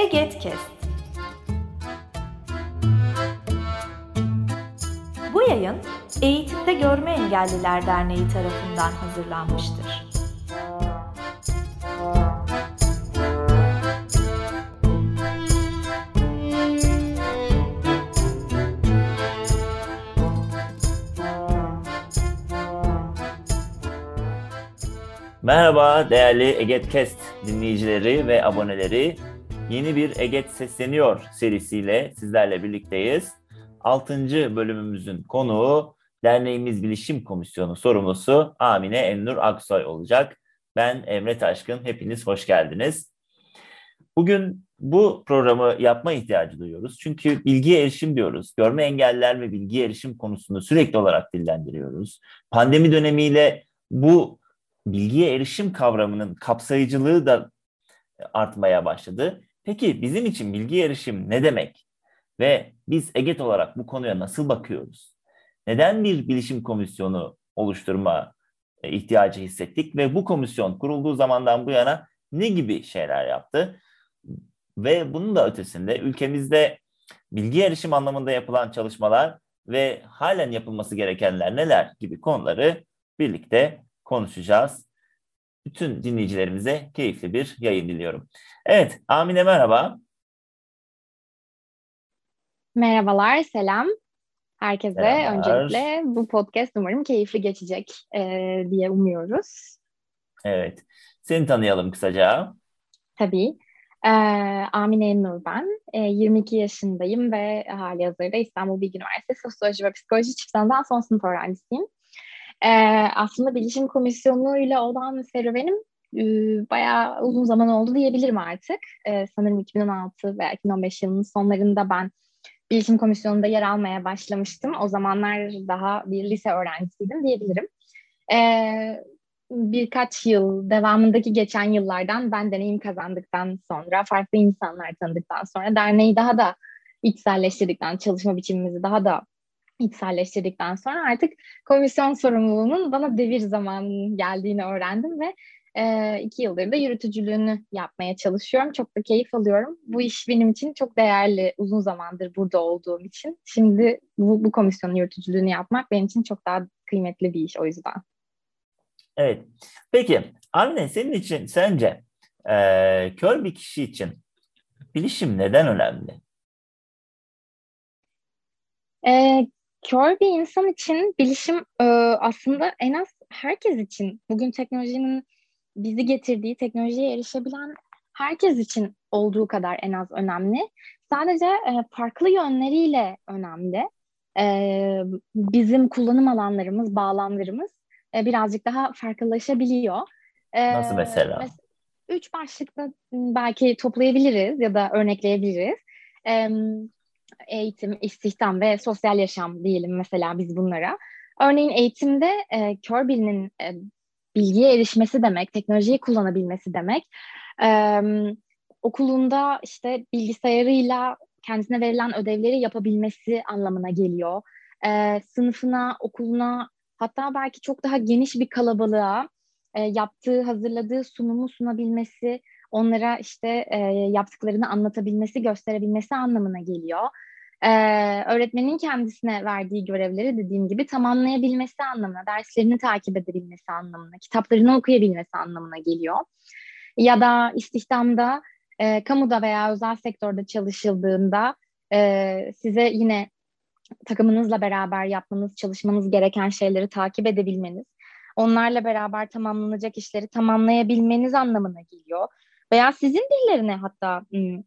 Egetkest. Bu yayın Eğitimde Görme Engelliler Derneği tarafından hazırlanmıştır. Merhaba değerli Egetkest dinleyicileri ve aboneleri. Yeni bir Eget Sesleniyor serisiyle sizlerle birlikteyiz. 6. bölümümüzün konuğu derneğimiz Bilişim Komisyonu sorumlusu Amine Ennur Aksoy olacak. Ben Emre Taşkın, hepiniz hoş geldiniz. Bugün bu programı yapma ihtiyacı duyuyoruz. Çünkü bilgiye erişim diyoruz. Görme engeller ve bilgiye erişim konusunu sürekli olarak dillendiriyoruz. Pandemi dönemiyle bu bilgiye erişim kavramının kapsayıcılığı da artmaya başladı. Peki bizim için bilgi erişim ne demek? Ve biz EGET olarak bu konuya nasıl bakıyoruz? Neden bir bilişim komisyonu oluşturma e, ihtiyacı hissettik ve bu komisyon kurulduğu zamandan bu yana ne gibi şeyler yaptı? Ve bunun da ötesinde ülkemizde bilgi erişim anlamında yapılan çalışmalar ve halen yapılması gerekenler neler gibi konuları birlikte konuşacağız. Bütün dinleyicilerimize keyifli bir yayın diliyorum. Evet, Amine merhaba. Merhabalar, selam. Herkese Merhabalar. öncelikle bu podcast umarım keyifli geçecek e, diye umuyoruz. Evet, seni tanıyalım kısaca. Tabii. E, Amine Nur ben. E, 22 yaşındayım ve hali hazırda İstanbul Bilgi Üniversitesi Sosyoloji ve Psikoloji çift son sınıf öğrencisiyim. E, aslında bilişim komisyonuyla olan serüvenim e, bayağı uzun zaman oldu diyebilirim artık. E, sanırım 2016 veya 2015 yılının sonlarında ben bilişim komisyonunda yer almaya başlamıştım. O zamanlar daha bir lise öğrencisiydim diyebilirim. E, birkaç yıl devamındaki geçen yıllardan ben deneyim kazandıktan sonra farklı insanlar tanıdıktan sonra derneği daha da içselleştirdikten çalışma biçimimizi daha da içselleştirdikten sonra artık komisyon sorumluluğunun bana devir zamanı geldiğini öğrendim ve e, iki yıldır da yürütücülüğünü yapmaya çalışıyorum. Çok da keyif alıyorum. Bu iş benim için çok değerli uzun zamandır burada olduğum için. Şimdi bu, bu komisyonun yürütücülüğünü yapmak benim için çok daha kıymetli bir iş o yüzden. Evet. Peki Anne senin için sence e, kör bir kişi için bilişim neden önemli? E, kör bir insan için bilişim e, aslında en az herkes için bugün teknolojinin bizi getirdiği teknolojiye erişebilen herkes için olduğu kadar en az önemli. Sadece e, farklı yönleriyle önemli. E, bizim kullanım alanlarımız, bağlamlarımız e, birazcık daha farklılaşabiliyor. E, Nasıl mesela? Mes- üç başlıkta belki toplayabiliriz ya da örnekleyebiliriz. E, eğitim, istihdam ve sosyal yaşam diyelim mesela biz bunlara. Örneğin eğitimde e, kör birinin e, bilgiye erişmesi demek, teknolojiyi kullanabilmesi demek. E, okulunda işte bilgisayarıyla kendisine verilen ödevleri yapabilmesi anlamına geliyor. E, sınıfına, okuluna hatta belki çok daha geniş bir kalabalığa e, yaptığı, hazırladığı sunumu sunabilmesi, onlara işte e, yaptıklarını anlatabilmesi, gösterebilmesi anlamına geliyor e, öğretmenin kendisine verdiği görevleri dediğim gibi tamamlayabilmesi anlamına, derslerini takip edebilmesi anlamına, kitaplarını okuyabilmesi anlamına geliyor. Ya da istihdamda, e, kamuda veya özel sektörde çalışıldığında e, size yine takımınızla beraber yapmanız, çalışmanız gereken şeyleri takip edebilmeniz, onlarla beraber tamamlanacak işleri tamamlayabilmeniz anlamına geliyor. Veya sizin birilerine hatta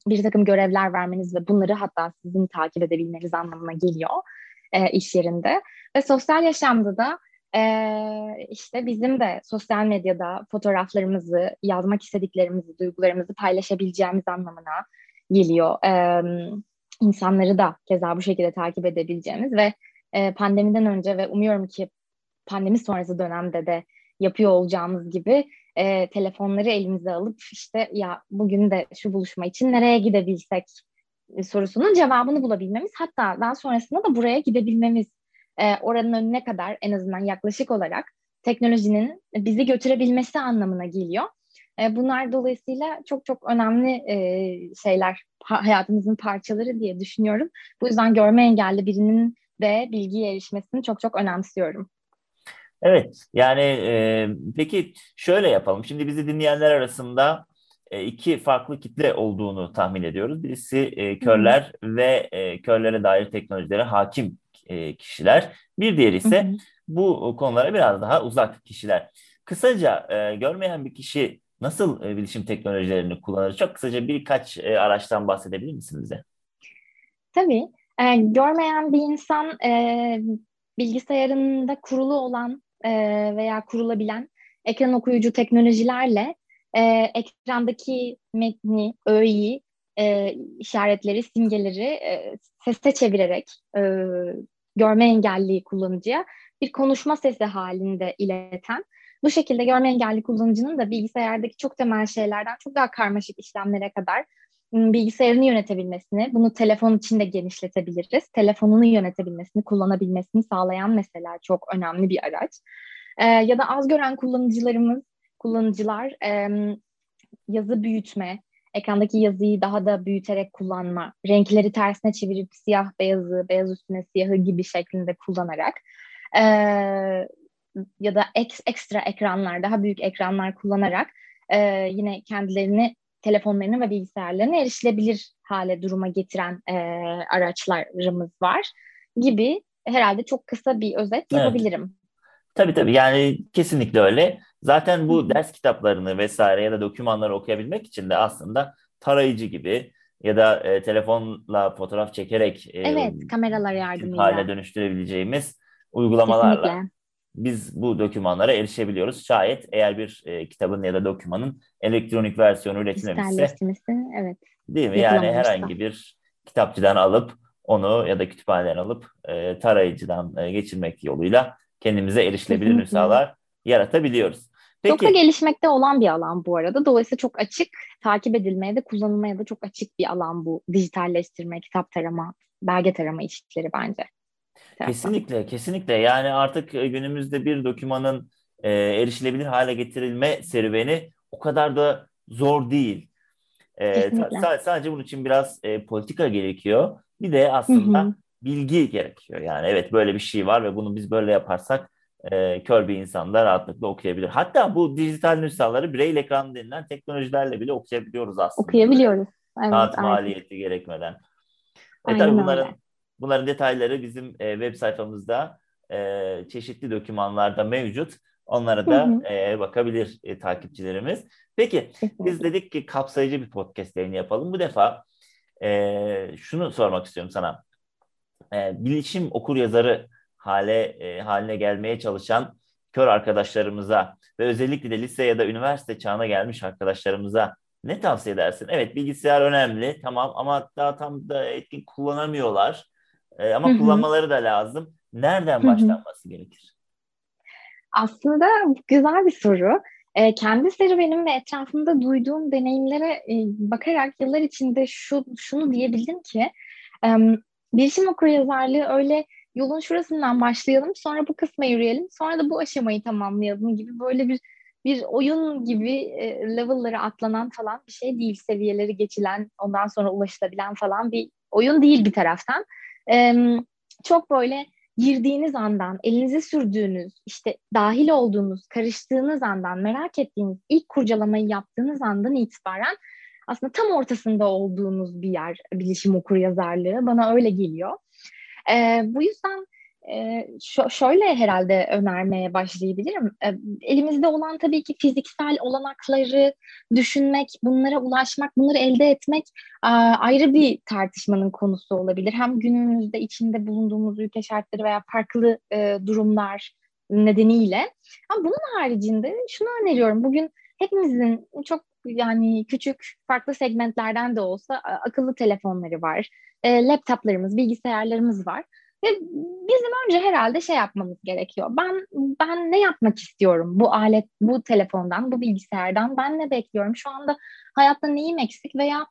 bir takım görevler vermeniz ve bunları hatta sizin takip edebilmeniz anlamına geliyor e, iş yerinde. Ve sosyal yaşamda da e, işte bizim de sosyal medyada fotoğraflarımızı, yazmak istediklerimizi, duygularımızı paylaşabileceğimiz anlamına geliyor. E, insanları da keza bu şekilde takip edebileceğimiz ve e, pandemiden önce ve umuyorum ki pandemi sonrası dönemde de yapıyor olacağımız gibi e, telefonları elimize alıp işte ya bugün de şu buluşma için nereye gidebilsek e, sorusunun cevabını bulabilmemiz hatta daha sonrasında da buraya gidebilmemiz e, oranın önüne kadar en azından yaklaşık olarak teknolojinin bizi götürebilmesi anlamına geliyor. E, bunlar dolayısıyla çok çok önemli e, şeyler hayatımızın parçaları diye düşünüyorum. Bu yüzden görme engelli birinin de bilgiye erişmesini çok çok önemsiyorum. Evet, yani e, peki şöyle yapalım. Şimdi bizi dinleyenler arasında e, iki farklı kitle olduğunu tahmin ediyoruz. Birisi e, körler hı ve e, körlere dair teknolojilere hakim e, kişiler. Bir diğeri ise hı bu konulara biraz daha uzak kişiler. Kısaca e, görmeyen bir kişi nasıl e, bilişim teknolojilerini kullanır? Çok kısaca birkaç e, araçtan bahsedebilir misiniz bize? Tabii. E, görmeyen bir insan e, bilgisayarında kurulu olan e, veya kurulabilen ekran okuyucu teknolojilerle e, ekrandaki metni, öğeyi, e, işaretleri, simgeleri e, sese çevirerek e, görme engelli kullanıcıya bir konuşma sesi halinde ileten, bu şekilde görme engelli kullanıcının da bilgisayardaki çok temel şeylerden çok daha karmaşık işlemlere kadar bilgisayarını yönetebilmesini, bunu telefon için de genişletebiliriz. Telefonunu yönetebilmesini, kullanabilmesini sağlayan mesela çok önemli bir araç. E, ya da az gören kullanıcılarımız, kullanıcılar e, yazı büyütme, ekrandaki yazıyı daha da büyüterek kullanma, renkleri tersine çevirip siyah beyazı, beyaz üstüne siyahı gibi şeklinde kullanarak e, ya da ek, ekstra ekranlar, daha büyük ekranlar kullanarak e, yine kendilerini telefonlarını ve bilgisayarlarını erişilebilir hale duruma getiren e, araçlarımız var gibi herhalde çok kısa bir özet evet. yapabilirim. Tabii tabii yani kesinlikle öyle. Zaten bu ders kitaplarını vesaire ya da dokümanları okuyabilmek için de aslında tarayıcı gibi ya da e, telefonla fotoğraf çekerek e, evet kameralar yardımıyla hale dönüştürebileceğimiz uygulamalarla Kesinlikle. Biz bu dokümanlara erişebiliyoruz. Şayet eğer bir e, kitabın ya da dokümanın elektronik versiyonu üretilmemişse evet. Değil mi? Yani herhangi bir kitapçıdan alıp onu ya da kütüphaneden alıp e, tarayıcıdan e, geçirmek yoluyla kendimize erişilebilir nüshalar yaratabiliyoruz. Peki. Çok da gelişmekte olan bir alan bu arada. Dolayısıyla çok açık, takip edilmeye de kullanılmaya da çok açık bir alan bu dijitalleştirme, kitap tarama, belge tarama işleri bence. Kesinlikle, kesinlikle. Yani artık e, günümüzde bir dokümanın e, erişilebilir hale getirilme serüveni o kadar da zor değil. E, sa- sadece bunun için biraz e, politika gerekiyor. Bir de aslında hı hı. bilgi gerekiyor. Yani evet böyle bir şey var ve bunu biz böyle yaparsak e, kör bir insan da rahatlıkla okuyabilir. Hatta bu dijital nüshaları braille ekran denilen teknolojilerle bile okuyabiliyoruz aslında. Okuyabiliyoruz. Evet, Kağıt maliyeti gerekmeden. E tabii bunların öyle. Bunların detayları bizim e, web sayfamızda e, çeşitli dokümanlarda mevcut. Onlara da hı hı. E, bakabilir e, takipçilerimiz. Peki biz dedik ki kapsayıcı bir podcast yayını yapalım. Bu defa e, şunu sormak istiyorum sana. E, bilişim okur yazarı hale e, haline gelmeye çalışan kör arkadaşlarımıza ve özellikle de lise ya da üniversite çağına gelmiş arkadaşlarımıza ne tavsiye edersin? Evet bilgisayar önemli tamam ama daha tam da etkin kullanamıyorlar. E, ama Hı-hı. kullanmaları da lazım. Nereden Hı-hı. başlanması gerekir? Aslında güzel bir soru. E, kendi serüvenim ve etrafımda duyduğum deneyimlere e, bakarak yıllar içinde şu şunu diyebildim ki e, bilişim okuryazarlığı öyle yolun şurasından başlayalım, sonra bu kısma yürüyelim, sonra da bu aşamayı tamamlayalım gibi böyle bir bir oyun gibi e, level'ları atlanan falan bir şey değil. Seviyeleri geçilen, ondan sonra ulaşılabilen falan bir oyun değil bir taraftan. E, çok böyle girdiğiniz andan, elinizi sürdüğünüz, işte dahil olduğunuz, karıştığınız andan, merak ettiğiniz, ilk kurcalamayı yaptığınız andan itibaren aslında tam ortasında olduğunuz bir yer bilişim okur yazarlığı. Bana öyle geliyor. E, bu yüzden şöyle herhalde önermeye başlayabilirim. Elimizde olan tabii ki fiziksel olanakları düşünmek, bunlara ulaşmak, bunları elde etmek ayrı bir tartışmanın konusu olabilir. Hem günümüzde içinde bulunduğumuz ülke şartları veya farklı durumlar nedeniyle. Ama bunun haricinde şunu öneriyorum. Bugün hepimizin çok yani küçük farklı segmentlerden de olsa akıllı telefonları var, laptoplarımız, bilgisayarlarımız var. Ve bizim önce herhalde şey yapmamız gerekiyor. Ben ben ne yapmak istiyorum bu alet, bu telefondan, bu bilgisayardan? Ben ne bekliyorum? Şu anda hayatta neyim eksik veya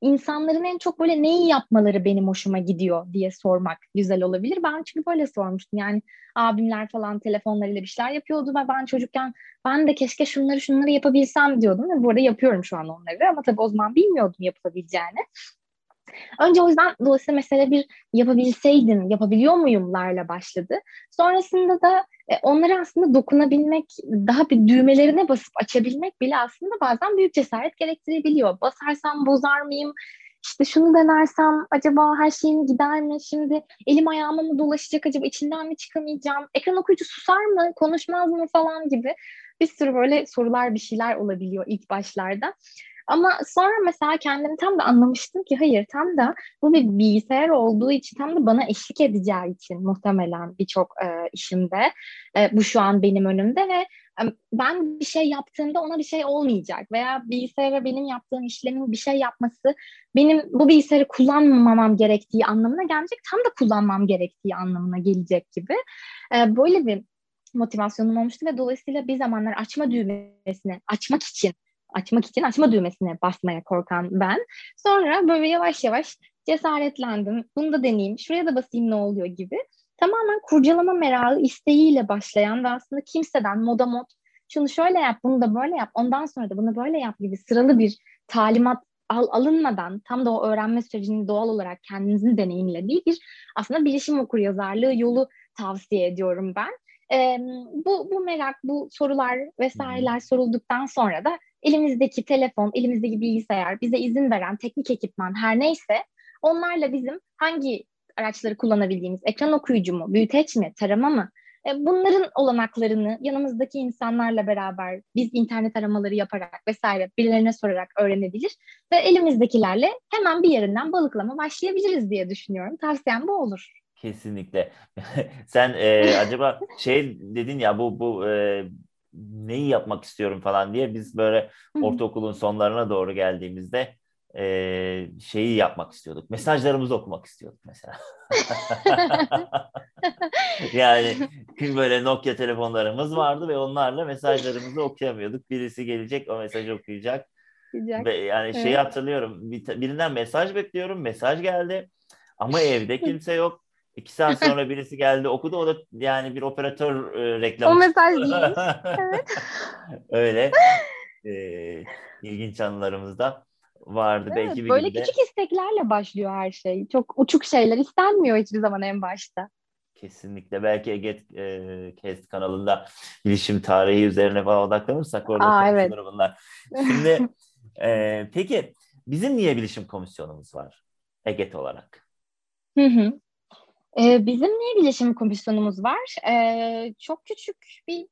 insanların en çok böyle neyi yapmaları benim hoşuma gidiyor diye sormak güzel olabilir. Ben çünkü böyle sormuştum. Yani abimler falan telefonlarıyla bir şeyler yapıyordu ve ben çocukken ben de keşke şunları şunları yapabilsem diyordum. Ve bu arada yapıyorum şu an onları ama tabii o zaman bilmiyordum yapılabileceğini. Önce o yüzden dolayısıyla mesele bir yapabilseydim, yapabiliyor muyumlarla başladı. Sonrasında da e, onlara aslında dokunabilmek, daha bir düğmelerine basıp açabilmek bile aslında bazen büyük cesaret gerektirebiliyor. Basarsam bozar mıyım? İşte şunu denersem acaba her şeyin gider mi? Şimdi elim ayağıma mı dolaşacak acaba içinden mi çıkamayacağım? Ekran okuyucu susar mı? Konuşmaz mı falan gibi bir sürü böyle sorular bir şeyler olabiliyor ilk başlarda. Ama sonra mesela kendimi tam da anlamıştım ki hayır tam da bu bir bilgisayar olduğu için tam da bana eşlik edeceği için muhtemelen birçok e, işimde e, bu şu an benim önümde ve e, ben bir şey yaptığımda ona bir şey olmayacak veya bilgisayara benim yaptığım işlemin bir şey yapması benim bu bilgisayarı kullanmamam gerektiği anlamına gelecek tam da kullanmam gerektiği anlamına gelecek gibi. E, böyle bir motivasyonum olmuştu ve dolayısıyla bir zamanlar açma düğmesini açmak için açmak için açma düğmesine basmaya korkan ben. Sonra böyle yavaş yavaş cesaretlendim. Bunu da deneyeyim. Şuraya da basayım ne oluyor gibi. Tamamen kurcalama merakı isteğiyle başlayan ve aslında kimseden moda mod şunu şöyle yap, bunu da böyle yap, ondan sonra da bunu böyle yap gibi sıralı bir talimat al, alınmadan tam da o öğrenme sürecini doğal olarak kendinizin deneyimlediği bir aslında bilişim okur yazarlığı yolu tavsiye ediyorum ben. E, bu, bu merak, bu sorular vesaireler sorulduktan sonra da elimizdeki telefon, elimizdeki bilgisayar, bize izin veren teknik ekipman her neyse onlarla bizim hangi araçları kullanabildiğimiz, ekran okuyucu mu, büyüteç mi, tarama mı? E, bunların olanaklarını yanımızdaki insanlarla beraber biz internet aramaları yaparak vesaire birilerine sorarak öğrenebilir ve elimizdekilerle hemen bir yerinden balıklama başlayabiliriz diye düşünüyorum. Tavsiyem bu olur. Kesinlikle. Sen e, acaba şey dedin ya bu bu e, neyi yapmak istiyorum falan diye biz böyle ortaokulun sonlarına doğru geldiğimizde e, şeyi yapmak istiyorduk. Mesajlarımızı okumak istiyorduk mesela. yani böyle Nokia telefonlarımız vardı ve onlarla mesajlarımızı okuyamıyorduk. Birisi gelecek o mesajı okuyacak. Ve yani evet. şeyi hatırlıyorum. birinden mesaj bekliyorum. Mesaj geldi. Ama evde kimse yok. İki saat sonra birisi geldi okudu. O da yani bir operatör e, reklamı. O mesaj değil. evet. Öyle e, ilginç anılarımızda vardı. Evet, Belki bir böyle günde... küçük isteklerle başlıyor her şey. Çok uçuk şeyler istenmiyor hiçbir zaman en başta. Kesinlikle. Belki Ege e, Kest kanalında bilişim tarihi üzerine falan odaklanırsak orada Aa, evet. bunlar. Şimdi e, peki bizim niye bilişim komisyonumuz var EGET olarak? Hı hı. Ee, bizim niye bileşim komisyonumuz var? Ee, çok küçük bir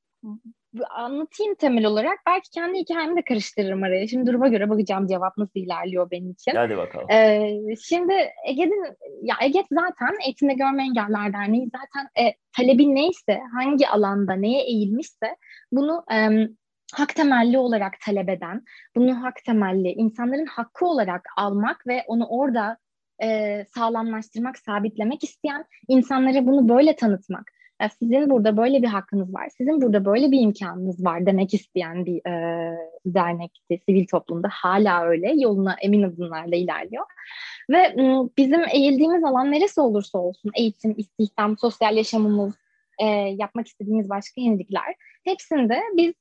anlatayım temel olarak. Belki kendi hikayemi de karıştırırım araya. Şimdi duruma göre bakacağım cevap nasıl ilerliyor benim için. Hadi bakalım. Ee, şimdi Ege'nin, ya Ege zaten Eğitimde Görme Engeller Derneği zaten e, talebi neyse, hangi alanda neye eğilmişse bunu e, hak temelli olarak talep eden, bunu hak temelli insanların hakkı olarak almak ve onu orada e, sağlamlaştırmak, sabitlemek isteyen insanlara bunu böyle tanıtmak. Ya sizin burada böyle bir hakkınız var, sizin burada böyle bir imkanınız var demek isteyen bir e, dernekti, sivil toplumda hala öyle yoluna emin adımlarla ilerliyor. Ve bizim eğildiğimiz alan neresi olursa olsun, eğitim, istihdam, sosyal yaşamımız, e, yapmak istediğimiz başka yenilikler, hepsinde biz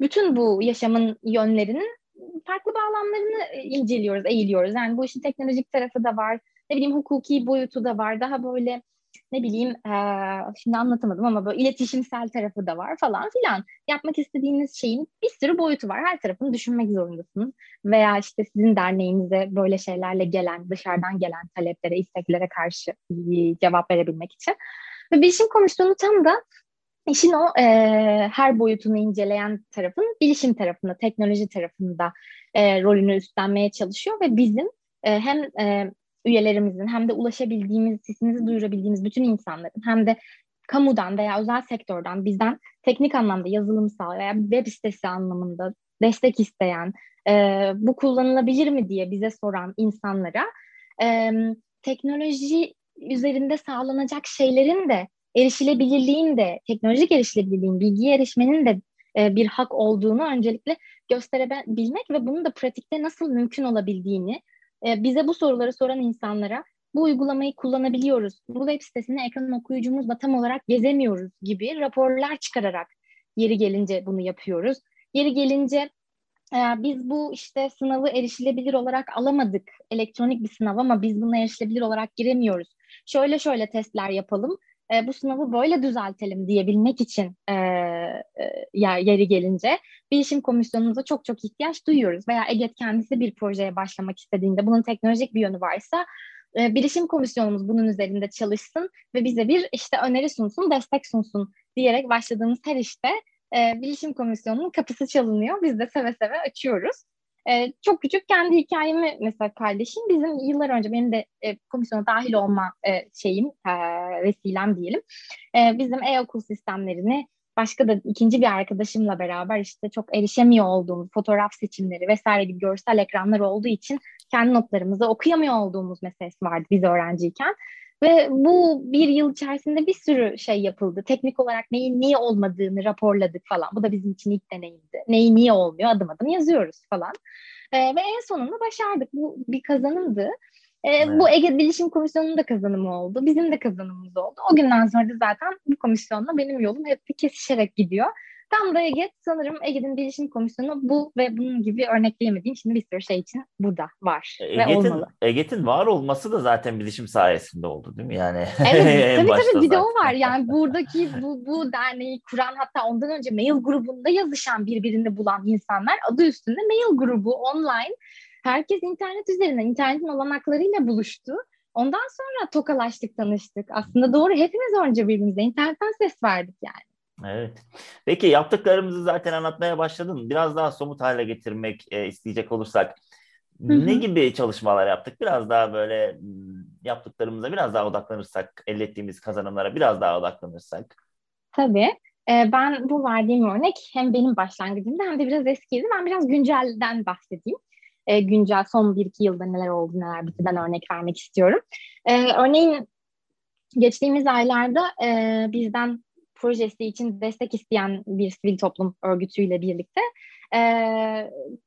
bütün bu yaşamın yönlerinin farklı bağlamlarını e, inceliyoruz, eğiliyoruz. Yani bu işin teknolojik tarafı da var, ne bileyim hukuki boyutu da var. Daha böyle ne bileyim e, şimdi anlatamadım ama böyle iletişimsel tarafı da var falan filan. Yapmak istediğiniz şeyin bir sürü boyutu var. Her tarafını düşünmek zorundasınız. Veya işte sizin derneğinize böyle şeylerle gelen, dışarıdan gelen taleplere, isteklere karşı cevap verebilmek için. Ve bilişim komisyonu tam da İşin o e, her boyutunu inceleyen tarafın bilişim tarafında, teknoloji tarafında e, rolünü üstlenmeye çalışıyor ve bizim e, hem e, üyelerimizin hem de ulaşabildiğimiz, sesimizi duyurabildiğimiz bütün insanların hem de kamudan veya özel sektörden bizden teknik anlamda yazılımsal veya web sitesi anlamında destek isteyen, e, bu kullanılabilir mi diye bize soran insanlara e, teknoloji üzerinde sağlanacak şeylerin de erişilebilirliğin de, teknolojik erişilebilirliğin, bilgiye erişmenin de e, bir hak olduğunu öncelikle gösterebilmek ve bunun da pratikte nasıl mümkün olabildiğini e, bize bu soruları soran insanlara bu uygulamayı kullanabiliyoruz. Bu web sitesini ekran okuyucumuzla tam olarak gezemiyoruz gibi raporlar çıkararak yeri gelince bunu yapıyoruz. Yeri gelince e, biz bu işte sınavı erişilebilir olarak alamadık. Elektronik bir sınav ama biz buna erişilebilir olarak giremiyoruz. Şöyle şöyle testler yapalım. E, bu sınavı böyle düzeltelim diyebilmek için e, e, yeri gelince bilişim komisyonumuza çok çok ihtiyaç duyuyoruz. Veya EGET kendisi bir projeye başlamak istediğinde bunun teknolojik bir yönü varsa e, bilişim komisyonumuz bunun üzerinde çalışsın ve bize bir işte öneri sunsun, destek sunsun diyerek başladığımız her işte e, bilişim komisyonunun kapısı çalınıyor. Biz de seve seve açıyoruz. E, çok küçük kendi hikayemi mesela kardeşim bizim yıllar önce benim de e, komisyona dahil olma e, şeyim e, vesilem diyelim. E, bizim e-okul sistemlerini başka da ikinci bir arkadaşımla beraber işte çok erişemiyor olduğumuz fotoğraf seçimleri vesaire gibi görsel ekranlar olduğu için kendi notlarımızı okuyamıyor olduğumuz meselesi vardı biz öğrenciyken. Ve bu bir yıl içerisinde bir sürü şey yapıldı. Teknik olarak neyin niye olmadığını raporladık falan. Bu da bizim için ilk deneyimdi. Neyi niye olmuyor adım adım yazıyoruz falan. Ee, ve en sonunda başardık. Bu bir kazanımdı. Ee, evet. Bu Ege Bilişim Komisyonu'nun da kazanımı oldu. Bizim de kazanımımız oldu. O günden sonra da zaten bu komisyonla benim yolum hep bir kesişerek gidiyor. Tam da Ege sanırım Ege'nin bilişim komisyonu bu ve bunun gibi örnekleyemediğim şimdi bir sürü şey için burada var Eget'in, Eget'in var olması da zaten bilişim sayesinde oldu değil mi? Yani Evet tabii tabii bir de o var. Yani buradaki bu, bu derneği kuran hatta ondan önce mail grubunda yazışan birbirini bulan insanlar adı üstünde mail grubu online. Herkes internet üzerinden internetin olanaklarıyla buluştu. Ondan sonra tokalaştık, tanıştık. Aslında doğru hepimiz önce birbirimize internetten ses verdik yani. Evet. Peki yaptıklarımızı zaten anlatmaya başladın. Biraz daha somut hale getirmek e, isteyecek olursak Hı-hı. ne gibi çalışmalar yaptık? Biraz daha böyle yaptıklarımıza biraz daha odaklanırsak, elde ettiğimiz kazanımlara biraz daha odaklanırsak. Tabii. Ee, ben bu verdiğim örnek hem benim başlangıcımda hem de biraz eskiydi. Ben biraz güncelden bahsedeyim. Ee, güncel son bir iki yılda neler oldu, neler bitti ben örnek vermek istiyorum. Ee, örneğin geçtiğimiz aylarda e, bizden projesi için destek isteyen bir sivil toplum örgütüyle birlikte e,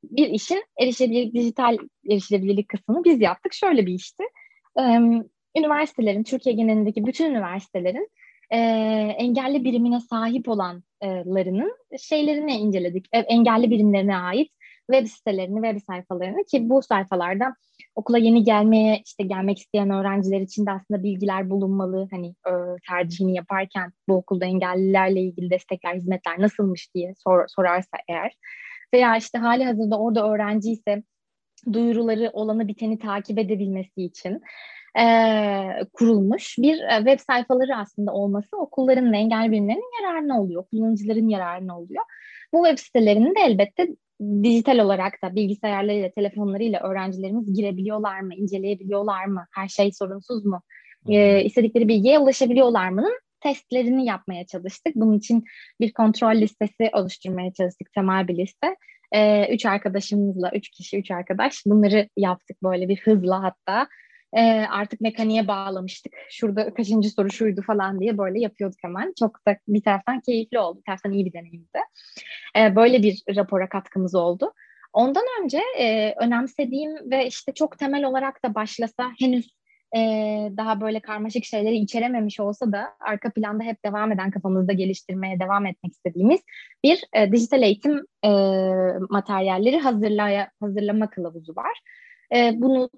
bir işin erişilebilir, dijital erişilebilirlik kısmını biz yaptık. Şöyle bir işti. E, üniversitelerin, Türkiye genelindeki bütün üniversitelerin e, engelli birimine sahip olanlarının şeylerini inceledik. E, engelli birimlerine ait web sitelerini, web sayfalarını ki bu sayfalarda okula yeni gelmeye işte gelmek isteyen öğrenciler için de aslında bilgiler bulunmalı. Hani e, tercihini yaparken bu okulda engellilerle ilgili destekler, hizmetler nasılmış diye sor, sorarsa eğer veya işte hali hazırda orada öğrenci ise duyuruları olanı biteni takip edebilmesi için e, kurulmuş bir e, web sayfaları aslında olması okulların ve engel birimlerinin yararına oluyor, kullanıcıların yararına oluyor. Bu web sitelerinin de elbette dijital olarak da bilgisayarlarıyla, telefonlarıyla öğrencilerimiz girebiliyorlar mı, inceleyebiliyorlar mı, her şey sorunsuz mu, ee, istedikleri bilgiye ulaşabiliyorlar mı'nın testlerini yapmaya çalıştık. Bunun için bir kontrol listesi oluşturmaya çalıştık, temel bir liste. Ee, üç arkadaşımızla, üç kişi, üç arkadaş bunları yaptık böyle bir hızla hatta e, artık mekaniğe bağlamıştık. Şurada kaçıncı soru şuydu falan diye böyle yapıyorduk hemen. Çok da bir taraftan keyifli oldu, bir taraftan iyi bir deneyimdi. E, böyle bir rapora katkımız oldu. Ondan önce e, önemsediğim ve işte çok temel olarak da başlasa henüz e, daha böyle karmaşık şeyleri içerememiş olsa da arka planda hep devam eden kafamızda geliştirmeye devam etmek istediğimiz bir e, dijital eğitim e, materyalleri hazırlaya, hazırlama kılavuzu var. E, bunu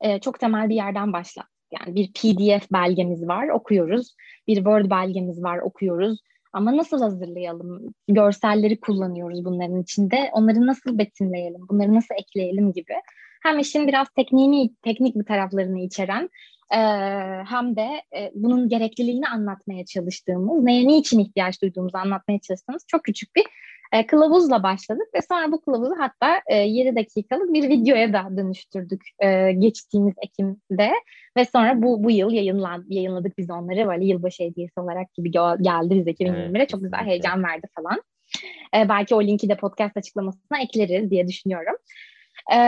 e, çok temel bir yerden başla. Yani bir PDF belgemiz var, okuyoruz. Bir Word belgemiz var, okuyoruz. Ama nasıl hazırlayalım? Görselleri kullanıyoruz bunların içinde. Onları nasıl betimleyelim? Bunları nasıl ekleyelim gibi. Hem işin biraz tekniğini, teknik bir taraflarını içeren e, hem de e, bunun gerekliliğini anlatmaya çalıştığımız, neye niçin ihtiyaç duyduğumuzu anlatmaya çalıştığımız çok küçük bir e, kılavuzla başladık ve sonra bu kılavuzu hatta e, 7 dakikalık bir videoya da dönüştürdük e, geçtiğimiz Ekim'de ve sonra bu bu yıl yayınlan, yayınladık biz onları böyle yılbaşı hediyesi olarak gibi geldi bize 2021'e evet, çok güzel heyecan verdi falan. E, belki o linki de podcast açıklamasına ekleriz diye düşünüyorum. E,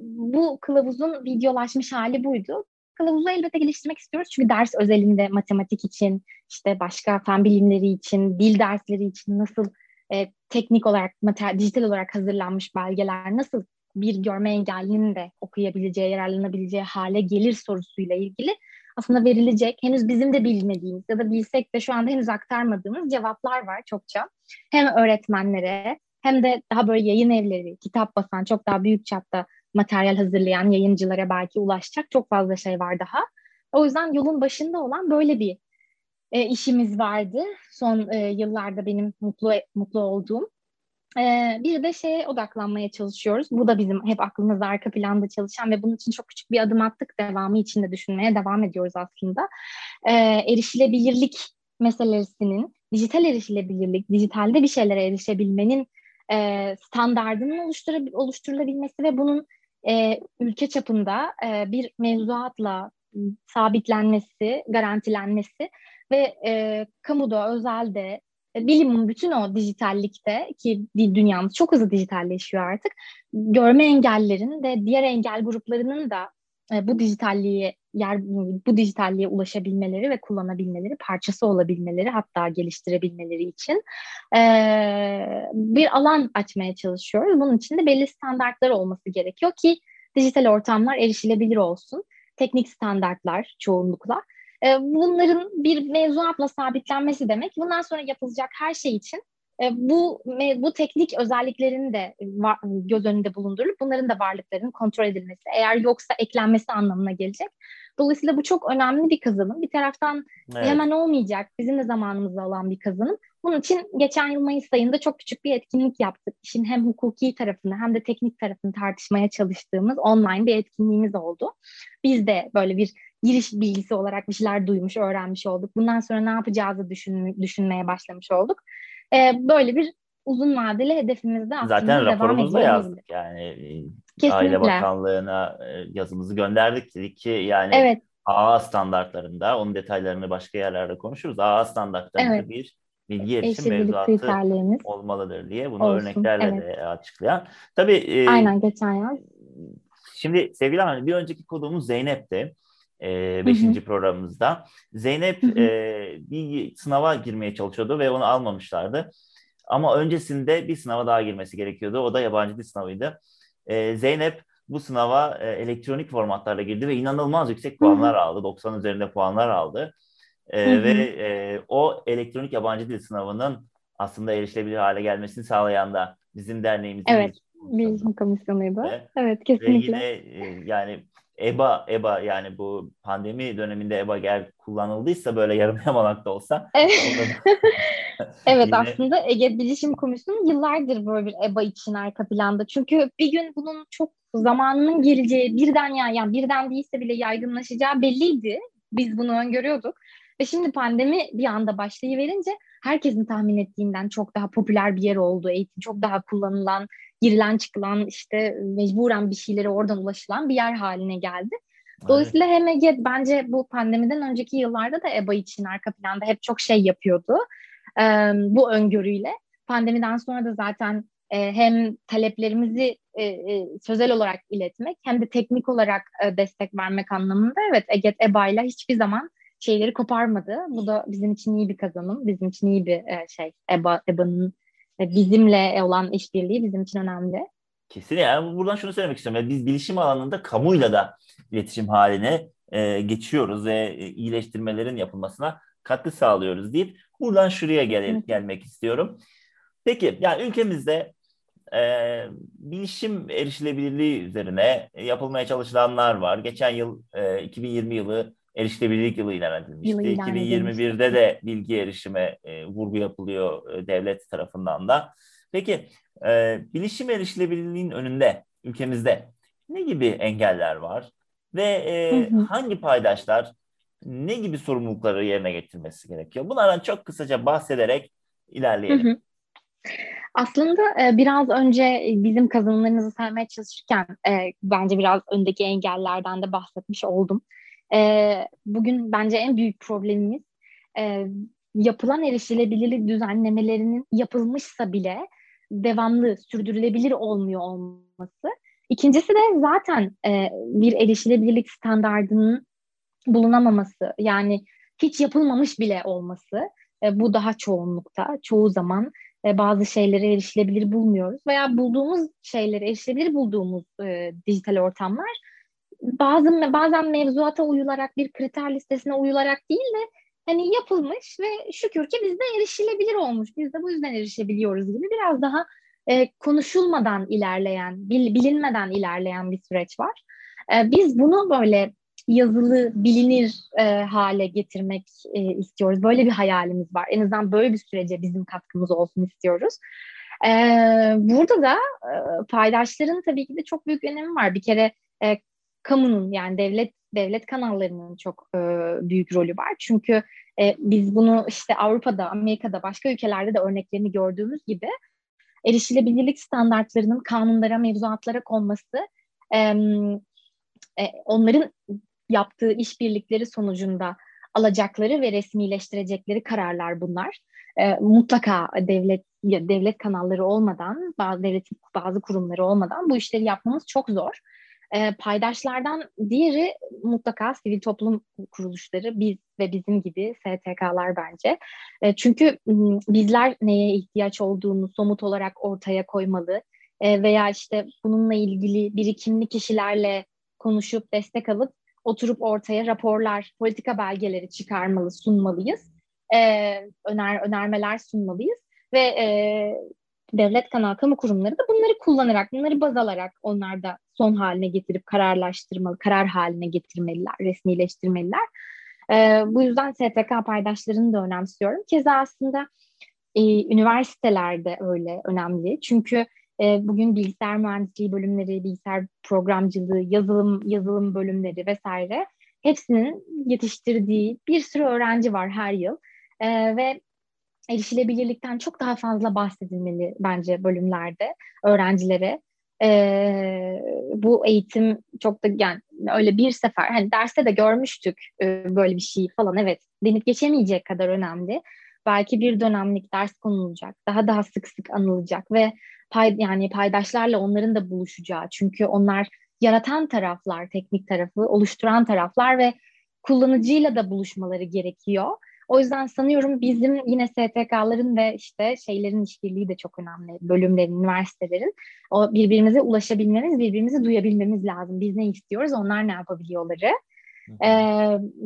bu kılavuzun videolaşmış hali buydu kılavuzu elbette geliştirmek istiyoruz. Çünkü ders özelinde matematik için, işte başka fen bilimleri için, dil dersleri için nasıl e, teknik olarak, materyal, dijital olarak hazırlanmış belgeler nasıl bir görme engellinin de okuyabileceği, yararlanabileceği hale gelir sorusuyla ilgili aslında verilecek henüz bizim de bilmediğimiz ya da bilsek de şu anda henüz aktarmadığımız cevaplar var çokça. Hem öğretmenlere hem de daha böyle yayın evleri, kitap basan, çok daha büyük çapta materyal hazırlayan yayıncılara belki ulaşacak çok fazla şey var daha. O yüzden yolun başında olan böyle bir e, işimiz vardı son e, yıllarda benim mutlu mutlu olduğum. E, bir de şeye odaklanmaya çalışıyoruz. Bu da bizim hep aklımızda arka planda çalışan ve bunun için çok küçük bir adım attık. Devamı için de düşünmeye devam ediyoruz aslında. E, erişilebilirlik meselesinin, dijital erişilebilirlik, dijitalde bir şeylere erişebilmenin e, standartının oluşturulabilmesi ve bunun e, ülke çapında e, bir mevzuatla sabitlenmesi, garantilenmesi ve e, kamuda, özelde, e, bilimin bütün o dijitallikte ki dünyamız çok hızlı dijitalleşiyor artık. Görme engellerin de diğer engel gruplarının da e, bu dijitalliğe yer bu dijitalliğe ulaşabilmeleri ve kullanabilmeleri, parçası olabilmeleri hatta geliştirebilmeleri için e, bir alan açmaya çalışıyoruz. Bunun için de belli standartlar olması gerekiyor ki dijital ortamlar erişilebilir olsun. Teknik standartlar çoğunlukla. E, bunların bir mevzuatla sabitlenmesi demek. Bundan sonra yapılacak her şey için e, bu bu teknik özelliklerin de var, göz önünde bulundurulup bunların da varlıklarının kontrol edilmesi, eğer yoksa eklenmesi anlamına gelecek. Dolayısıyla bu çok önemli bir kazanım. Bir taraftan evet. hemen olmayacak, bizim de zamanımızda olan bir kazanım. Bunun için geçen yıl Mayıs ayında çok küçük bir etkinlik yaptık. İşin hem hukuki tarafını hem de teknik tarafını tartışmaya çalıştığımız online bir etkinliğimiz oldu. Biz de böyle bir giriş bilgisi olarak bir şeyler duymuş, öğrenmiş olduk. Bundan sonra ne yapacağızı düşün, düşünmeye başlamış olduk. Ee, böyle bir uzun vadeli hedefimizde aslında Zaten raporumuzda yazdık yani e, Kesinlikle. Aile Bakanlığı'na e, yazımızı gönderdik dedik ki yani evet. AA standartlarında onun detaylarını başka yerlerde konuşuruz. AA standartlarında evet. bir bilgi erişim mevzuatı olmalıdır diye bunu Olsun, örneklerle evet. de açıklayan. Tabii e, Aynen geçen yaz. Şimdi sevgili Ahmet bir önceki konuğumuz Zeynep'ti. E, beşinci programımızda. Zeynep e, bir sınava girmeye çalışıyordu ve onu almamışlardı. Ama öncesinde bir sınava daha girmesi gerekiyordu. O da yabancı dil sınavıydı. E, Zeynep bu sınava e, elektronik formatlarla girdi ve inanılmaz yüksek puanlar Hı-hı. aldı. 90 üzerinde puanlar aldı. E, ve e, o elektronik yabancı dil sınavının aslında erişilebilir hale gelmesini sağlayan da bizim derneğimizin evet, bilişim komisyonuydu. Ve, evet kesinlikle. Ve yine e, yani EBA, EBA yani bu pandemi döneminde EBA gel kullanıldıysa böyle yarım yamalak da olsa. evet yine... aslında Ege Bilişim Komisyonu yıllardır böyle bir EBA için arka planda. Çünkü bir gün bunun çok zamanının geleceği birden ya yani birden değilse bile yaygınlaşacağı belliydi. Biz bunu öngörüyorduk. Ve şimdi pandemi bir anda başlayıverince herkesin tahmin ettiğinden çok daha popüler bir yer oldu. Eğitim çok daha kullanılan, girilen çıkılan işte mecburen bir şeylere oradan ulaşılan bir yer haline geldi. Dolayısıyla evet. hem Ege bence bu pandemiden önceki yıllarda da EBA için arka planda hep çok şey yapıyordu. E, bu öngörüyle. Pandemiden sonra da zaten e, hem taleplerimizi e, e, sözel olarak iletmek hem de teknik olarak e, destek vermek anlamında evet Eget EBA ile hiçbir zaman şeyleri koparmadı. Bu da bizim için iyi bir kazanım. Bizim için iyi bir e, şey. EBA, EBA'nın e, bizimle olan işbirliği bizim için önemli. Kesinlikle. Yani buradan şunu söylemek istiyorum. Yani biz bilişim alanında kamuyla da iletişim haline e, geçiyoruz ve e, iyileştirmelerin yapılmasına katkı sağlıyoruz deyip buradan şuraya gel gelmek istiyorum. Peki yani ülkemizde e, bilişim erişilebilirliği üzerine yapılmaya çalışılanlar var. Geçen yıl e, 2020 yılı erişilebilirlik yılı ilan edilmişti. Yılı ilan 2021'de de bilgi erişime e, vurgu yapılıyor e, devlet tarafından da. Peki e, bilişim erişilebilirliğin önünde ülkemizde ne gibi engeller var ve e, hı hı. hangi paydaşlar ne gibi sorumlulukları yerine getirmesi gerekiyor? Bunlardan çok kısaca bahsederek ilerleyelim. Hı hı. Aslında e, biraz önce bizim kazanımlarımızı saymaya çalışırken e, bence biraz öndeki engellerden de bahsetmiş oldum. E, bugün bence en büyük problemimiz e, yapılan erişilebilirlik düzenlemelerinin yapılmışsa bile devamlı sürdürülebilir olmuyor olması. İkincisi de zaten e, bir erişilebilirlik standardının bulunamaması yani hiç yapılmamış bile olması. E, bu daha çoğunlukta çoğu zaman e, bazı şeylere erişilebilir bulmuyoruz veya bulduğumuz şeyleri erişilebilir bulduğumuz e, dijital ortamlar bazı bazen mevzuata uyularak bir kriter listesine uyularak değil de hani yapılmış ve şükür ki bizde erişilebilir olmuş. Biz de bu yüzden erişebiliyoruz gibi biraz daha e, konuşulmadan ilerleyen, bil, bilinmeden ilerleyen bir süreç var. E, biz bunu böyle yazılı, bilinir e, hale getirmek e, istiyoruz. Böyle bir hayalimiz var. En azından böyle bir sürece bizim katkımız olsun istiyoruz. E, burada da e, paydaşların tabii ki de çok büyük önemi var. Bir kere e, kamunun yani devlet devlet kanallarının çok e, büyük rolü var. Çünkü e, biz bunu işte Avrupa'da, Amerika'da, başka ülkelerde de örneklerini gördüğümüz gibi erişilebilirlik standartlarının kanunlara, mevzuatlara konması e, onların yaptığı işbirlikleri sonucunda alacakları ve resmileştirecekleri kararlar bunlar. E, mutlaka devlet devlet kanalları olmadan, bazı devletin bazı kurumları olmadan bu işleri yapmamız çok zor. E, paydaşlardan diğeri mutlaka sivil toplum kuruluşları, biz ve bizim gibi STK'lar bence. E, çünkü bizler neye ihtiyaç olduğunu somut olarak ortaya koymalı e, veya işte bununla ilgili birikimli kişilerle konuşup destek alıp oturup ortaya raporlar, politika belgeleri çıkarmalı, sunmalıyız. E, öner önermeler sunmalıyız ve e, devlet kanal kamu kurumları da bunları kullanarak, bunları baz alarak onlar da son haline getirip kararlaştırmalı, karar haline getirmeliler, resmileştirmeliler. E, bu yüzden STK paydaşlarını da önemsiyorum. Keza aslında e, üniversitelerde öyle önemli. Çünkü e, bugün bilgisayar mühendisliği bölümleri, bilgisayar programcılığı, yazılım yazılım bölümleri vesaire hepsinin yetiştirdiği bir sürü öğrenci var her yıl. E, ve erişilebilirlikten çok daha fazla bahsedilmeli bence bölümlerde öğrencilere. Ee, bu eğitim çok da yani öyle bir sefer hani derste de görmüştük e, böyle bir şey falan evet denip geçemeyecek kadar önemli. Belki bir dönemlik ders konulacak, daha daha sık sık anılacak ve pay, yani paydaşlarla onların da buluşacağı. Çünkü onlar yaratan taraflar, teknik tarafı, oluşturan taraflar ve kullanıcıyla da buluşmaları gerekiyor. O yüzden sanıyorum bizim yine STK'ların ve işte şeylerin işbirliği de çok önemli. Bölümlerin, üniversitelerin. O birbirimize ulaşabilmemiz, birbirimizi duyabilmemiz lazım. Biz ne istiyoruz, onlar ne yapabiliyorları e,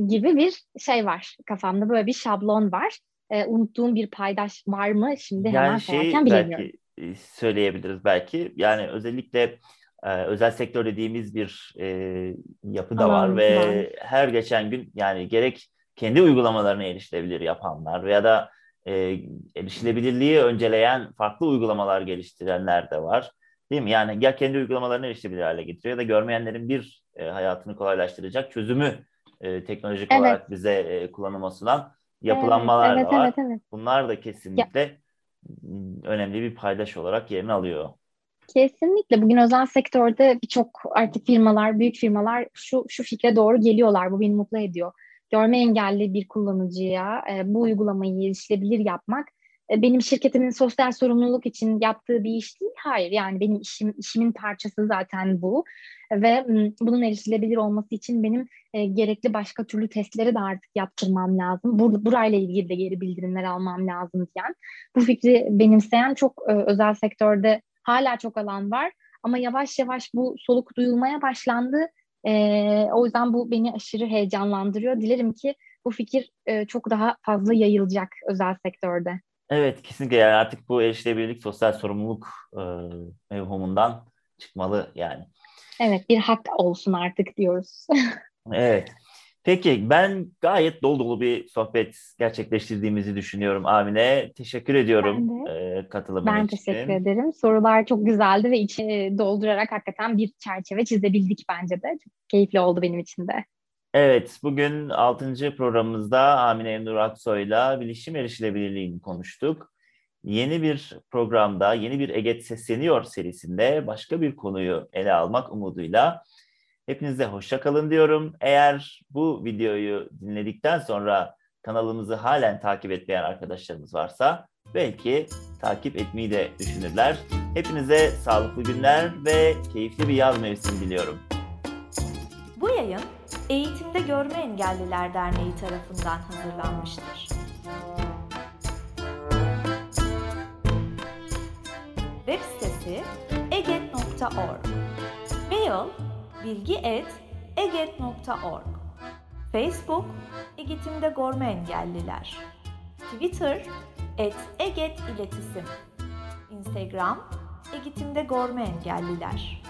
gibi bir şey var. Kafamda böyle bir şablon var. E, unuttuğum bir paydaş var mı? Şimdi yani hemen şey sayarken bilemiyorum. Belki söyleyebiliriz belki. Yani özellikle e, özel sektör dediğimiz bir e, yapı da var ve var. her geçen gün yani gerek kendi uygulamalarını erişilebilir yapanlar veya da e, erişilebilirliği önceleyen farklı uygulamalar geliştirenler de var. Değil mi? Yani ya kendi uygulamalarını erişilebilir hale getiriyor ya da görmeyenlerin bir e, hayatını kolaylaştıracak çözümü e, teknolojik evet. olarak bize e, kullanıma sunan yapılanmalar evet, da var. Evet, evet. Bunlar da kesinlikle ya. önemli bir paydaş olarak yerini alıyor. Kesinlikle. Bugün özel sektörde birçok artık firmalar, büyük firmalar şu şu fikre doğru geliyorlar. Bu beni mutlu ediyor görme engelli bir kullanıcıya e, bu uygulamayı erişilebilir yapmak e, benim şirketimin sosyal sorumluluk için yaptığı bir iş değil. Hayır yani benim işim işimin parçası zaten bu ve bunun erişilebilir olması için benim e, gerekli başka türlü testleri de artık yaptırmam lazım. Bur burayla ilgili de geri bildirimler almam lazım diyen. Bu fikri benimseyen çok e, özel sektörde hala çok alan var ama yavaş yavaş bu soluk duyulmaya başlandı e, o yüzden bu beni aşırı heyecanlandırıyor. Dilerim ki bu fikir e, çok daha fazla yayılacak özel sektörde. Evet kesinlikle yani artık bu erişilebilirlik sosyal sorumluluk e, mevhumundan çıkmalı yani. Evet bir hak olsun artık diyoruz. evet. Peki ben gayet dolu dolu bir sohbet gerçekleştirdiğimizi düşünüyorum Amine. Teşekkür ediyorum ben e, katılımın ben için. Ben teşekkür ederim. Sorular çok güzeldi ve içi doldurarak hakikaten bir çerçeve çizebildik bence de. Çok keyifli oldu benim için de. Evet, bugün 6. programımızda Amine Emnur Aksoy'la bilişim erişilebilirliğini konuştuk. Yeni bir programda, yeni bir Eget Sesleniyor serisinde başka bir konuyu ele almak umuduyla Hepinize hoşça kalın diyorum. Eğer bu videoyu dinledikten sonra kanalımızı halen takip etmeyen arkadaşlarımız varsa belki takip etmeyi de düşünürler. Hepinize sağlıklı günler ve keyifli bir yaz mevsimi diliyorum. Bu yayın Eğitimde Görme Engelliler Derneği tarafından hazırlanmıştır. Web sitesi eget.org Mail bilgi.eget.org Facebook Eğitimde Gorma Engelliler. Twitter et Eget İletisim Instagram Eğitimde Gorma Engelliler